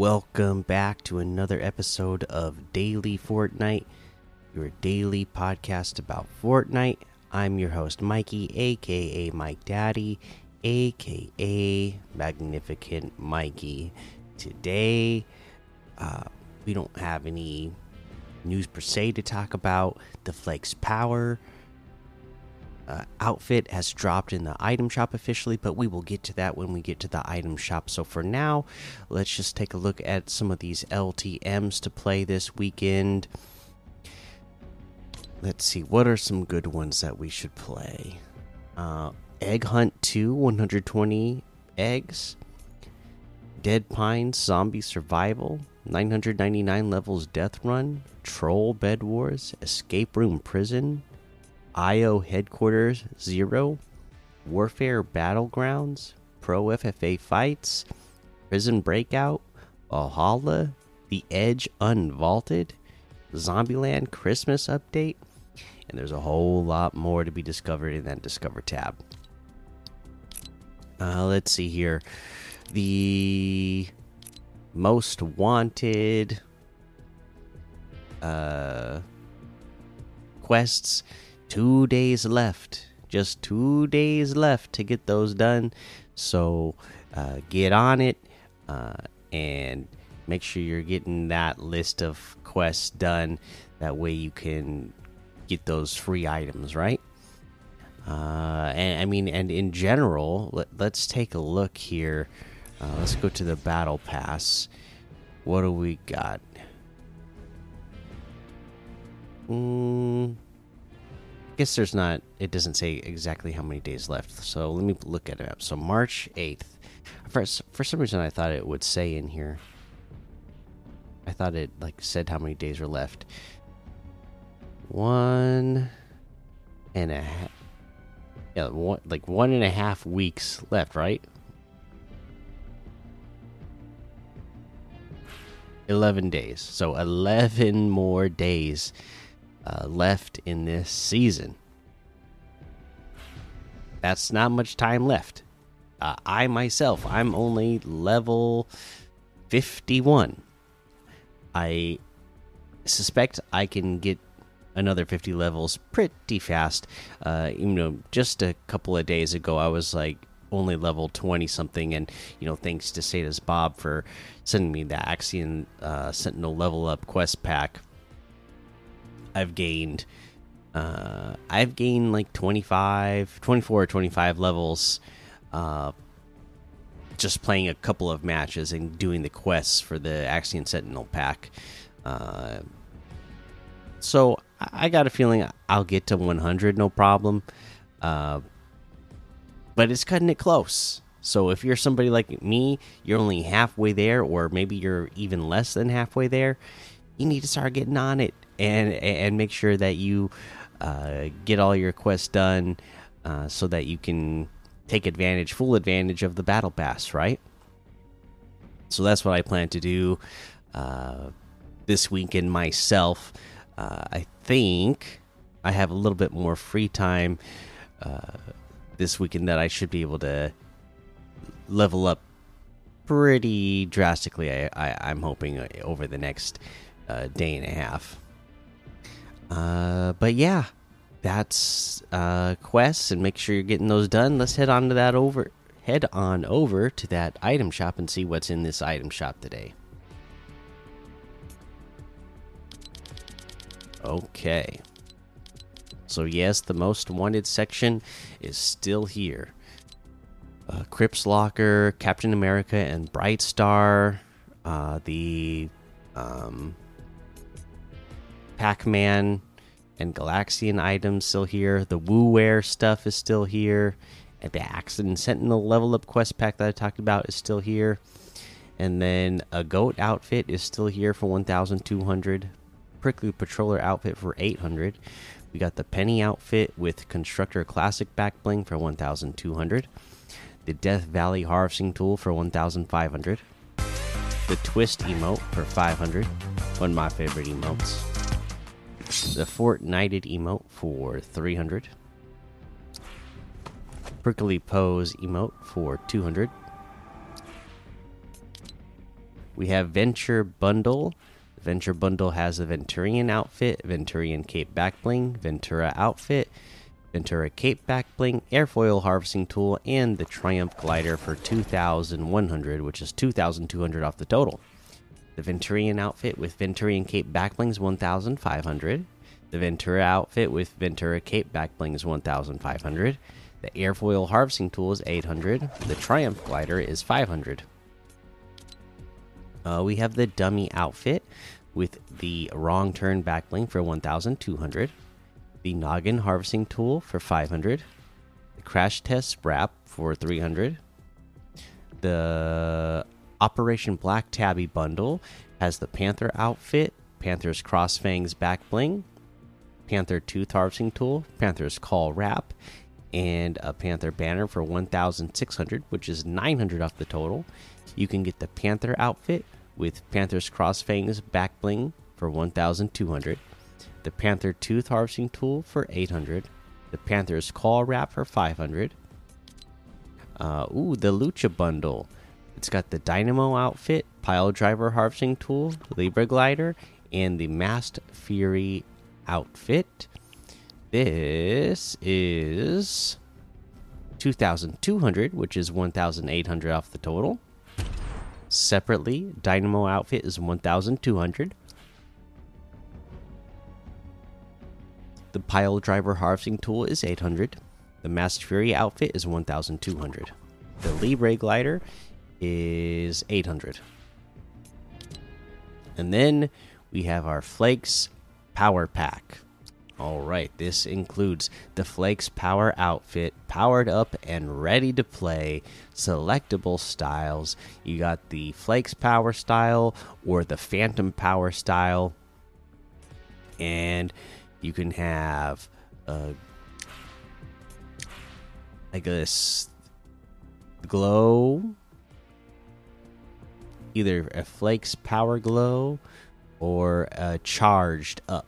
Welcome back to another episode of Daily Fortnite, your daily podcast about Fortnite. I'm your host, Mikey, aka Mike Daddy, aka Magnificent Mikey. Today, uh, we don't have any news per se to talk about. The Flakes Power uh, outfit has dropped in the item shop officially, but we will get to that when we get to the item shop. So for now, let's just take a look at some of these LTMs to play this weekend. Let's see, what are some good ones that we should play? Uh, Egg Hunt 2, 120 eggs. Dead Pines Zombie Survival, 999 levels Death Run. Troll Bed Wars, Escape Room Prison, IO Headquarters Zero, Warfare Battlegrounds, Pro FFA Fights, Prison Breakout, Valhalla, The Edge Unvaulted, Zombieland Christmas Update, and there's a whole lot more to be discovered in that Discover tab. Uh, let's see here. The most wanted uh, quests two days left. Just two days left to get those done. So uh, get on it uh, and make sure you're getting that list of quests done. That way you can get those free items, right? Uh, and I mean, and in general, let, us take a look here. Uh, let's go to the battle pass. What do we got? Hmm guess there's not. It doesn't say exactly how many days left. So let me look at it up. So March eighth. For for some reason, I thought it would say in here. I thought it like said how many days are left. One and a half. Yeah, one, like one and a half weeks left, right? 11 days. So 11 more days uh, left in this season. That's not much time left. Uh, I myself, I'm only level 51. I suspect I can get another 50 levels pretty fast. Uh, you know, just a couple of days ago, I was like only level 20 something, and you know, thanks to Sada's Bob for sending me the Axion uh, Sentinel level up quest pack I've gained uh I've gained like 25 24 or 25 levels uh just playing a couple of matches and doing the quests for the Axion Sentinel pack. Uh so I got a feeling I'll get to 100 no problem. Uh but it's cutting it close. So if you're somebody like me, you're only halfway there or maybe you're even less than halfway there, you need to start getting on it and and make sure that you uh, get all your quests done uh, so that you can take advantage, full advantage of the battle pass, right? So that's what I plan to do uh, this weekend myself. Uh, I think I have a little bit more free time uh, this weekend that I should be able to level up pretty drastically. I, I am hoping uh, over the next day and a half. Uh, but yeah, that's uh, quests, and make sure you're getting those done. Let's head on to that over. Head on over to that item shop and see what's in this item shop today. Okay. So yes, the most wanted section is still here. Uh, Crips Locker, Captain America, and Bright Star. Uh, the um, Pac Man and Galaxian items still here. The WooWare stuff is still here. And the Axion Sentinel level up quest pack that I talked about is still here. And then a goat outfit is still here for 1,200. Prickly Patroller outfit for 800. We got the Penny outfit with Constructor Classic back bling for 1,200. The Death Valley Harvesting Tool for 1,500. The Twist emote for 500. One of my favorite emotes the Fortnighted emote for 300. Prickly Pose emote for 200. we have Venture Bundle. Venture Bundle has a Venturian outfit, Venturian cape back bling, Ventura outfit, Ventura cape back bling, airfoil harvesting tool, and the Triumph glider for 2,100, which is 2,200 off the total. The Venturian outfit with Venturian cape back bling is 1,500. The Ventura outfit with Ventura cape back bling is 1,500. The airfoil harvesting tool is 800. The Triumph glider is 500. Uh, we have the dummy outfit with the wrong turn back bling for 1,200. The noggin harvesting tool for 500. The crash test wrap for 300. The Operation Black Tabby bundle has the Panther outfit, Panther's Crossfangs back bling, Panther tooth harvesting tool, Panther's call wrap, and a Panther banner for 1,600, which is 900 off the total. You can get the Panther outfit with Panther's Crossfangs back bling for 1,200, the Panther tooth harvesting tool for 800, the Panther's call wrap for 500. Uh, ooh, the Lucha bundle. It's got the Dynamo outfit, Pile Driver harvesting tool, Libre glider, and the Masked Fury outfit. This is 2,200, which is 1,800 off the total. Separately, Dynamo outfit is 1,200. The Pile Driver harvesting tool is 800. The Masked Fury outfit is 1,200. The Libre glider is 800. And then we have our Flakes Power Pack. All right, this includes the Flakes Power outfit, powered up and ready to play, selectable styles. You got the Flakes Power style or the Phantom Power style, and you can have uh, I guess glow, either a Flakes Power glow or a charged up.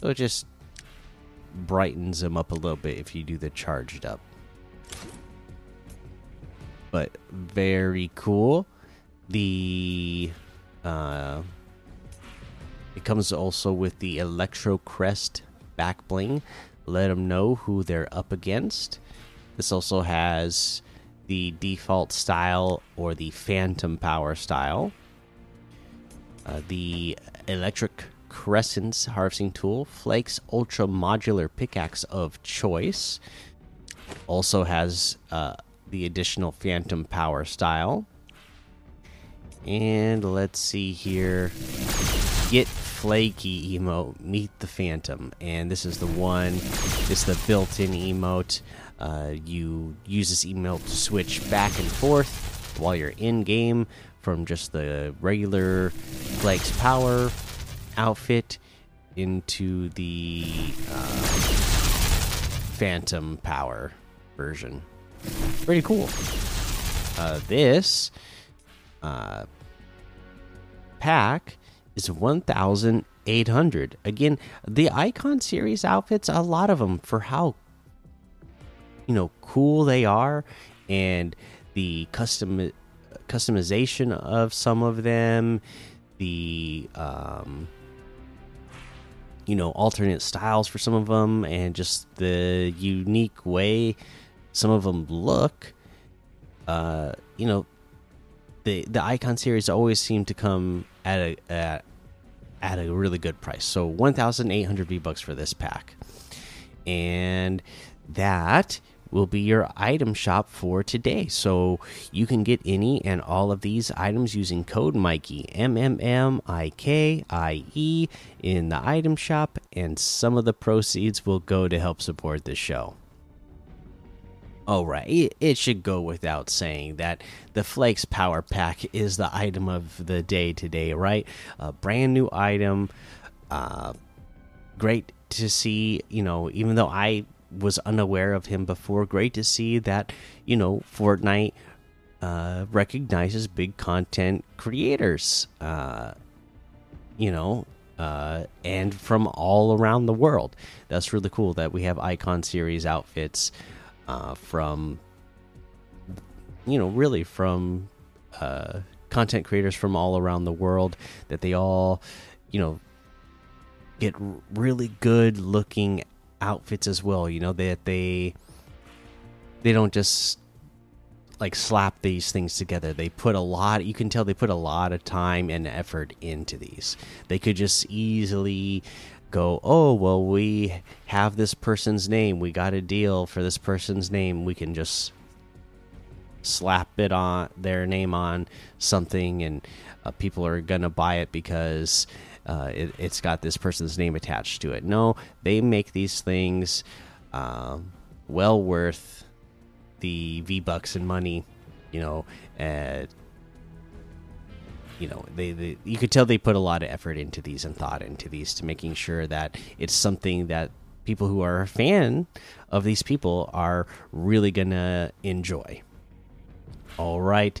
So it just brightens them up a little bit if you do the charged up. But very cool. The uh it comes also with the Electro Crest back bling. Let them know who they're up against. This also has the default style or the Phantom Power style. Uh, the Electric Crescent's harvesting tool, Flakes Ultra Modular Pickaxe of choice. Also has uh, the additional Phantom Power style. And let's see here. Get flaky emote, meet the Phantom. And this is the one, it's the built in emote. Uh, you use this emote to switch back and forth while you're in game from just the regular Flakes Power outfit into the uh, Phantom Power version. Pretty cool. Uh, this uh, pack is 1,800. Again, the Icon series outfits, a lot of them for how you know cool they are, and the custom customization of some of them, the um, you know alternate styles for some of them and just the unique way some of them look uh you know the the icon series always seem to come at a at, at a really good price. So 1800 v bucks for this pack. And that will be your item shop for today. So you can get any and all of these items using code Mikey M M M I K I E in the item shop, and some of the proceeds will go to help support the show. All right, it, should go without saying that the Flakes Power Pack is the item of the day today, right? A brand new item. Uh, great to see, you know, even though I was unaware of him before. Great to see that you know Fortnite uh, recognizes big content creators. Uh, you know, uh, and from all around the world. That's really cool that we have Icon Series outfits uh, from you know, really from uh, content creators from all around the world that they all, you know, get really good looking outfits as well. You know that they they don't just like slap these things together. They put a lot. You can tell they put a lot of time and effort into these. They could just easily go, oh well, we have this person's name. We got a deal for this person's name. We can just slap it on their name on something, and uh, people are gonna buy it because uh, it, has got this person's name attached to it. No, they make these things uh, well worth the V bucks and money. You know, you know, they, they you could tell they put a lot of effort into these and thought into these to making sure that it's something that people who are a fan of these people are really gonna enjoy. All right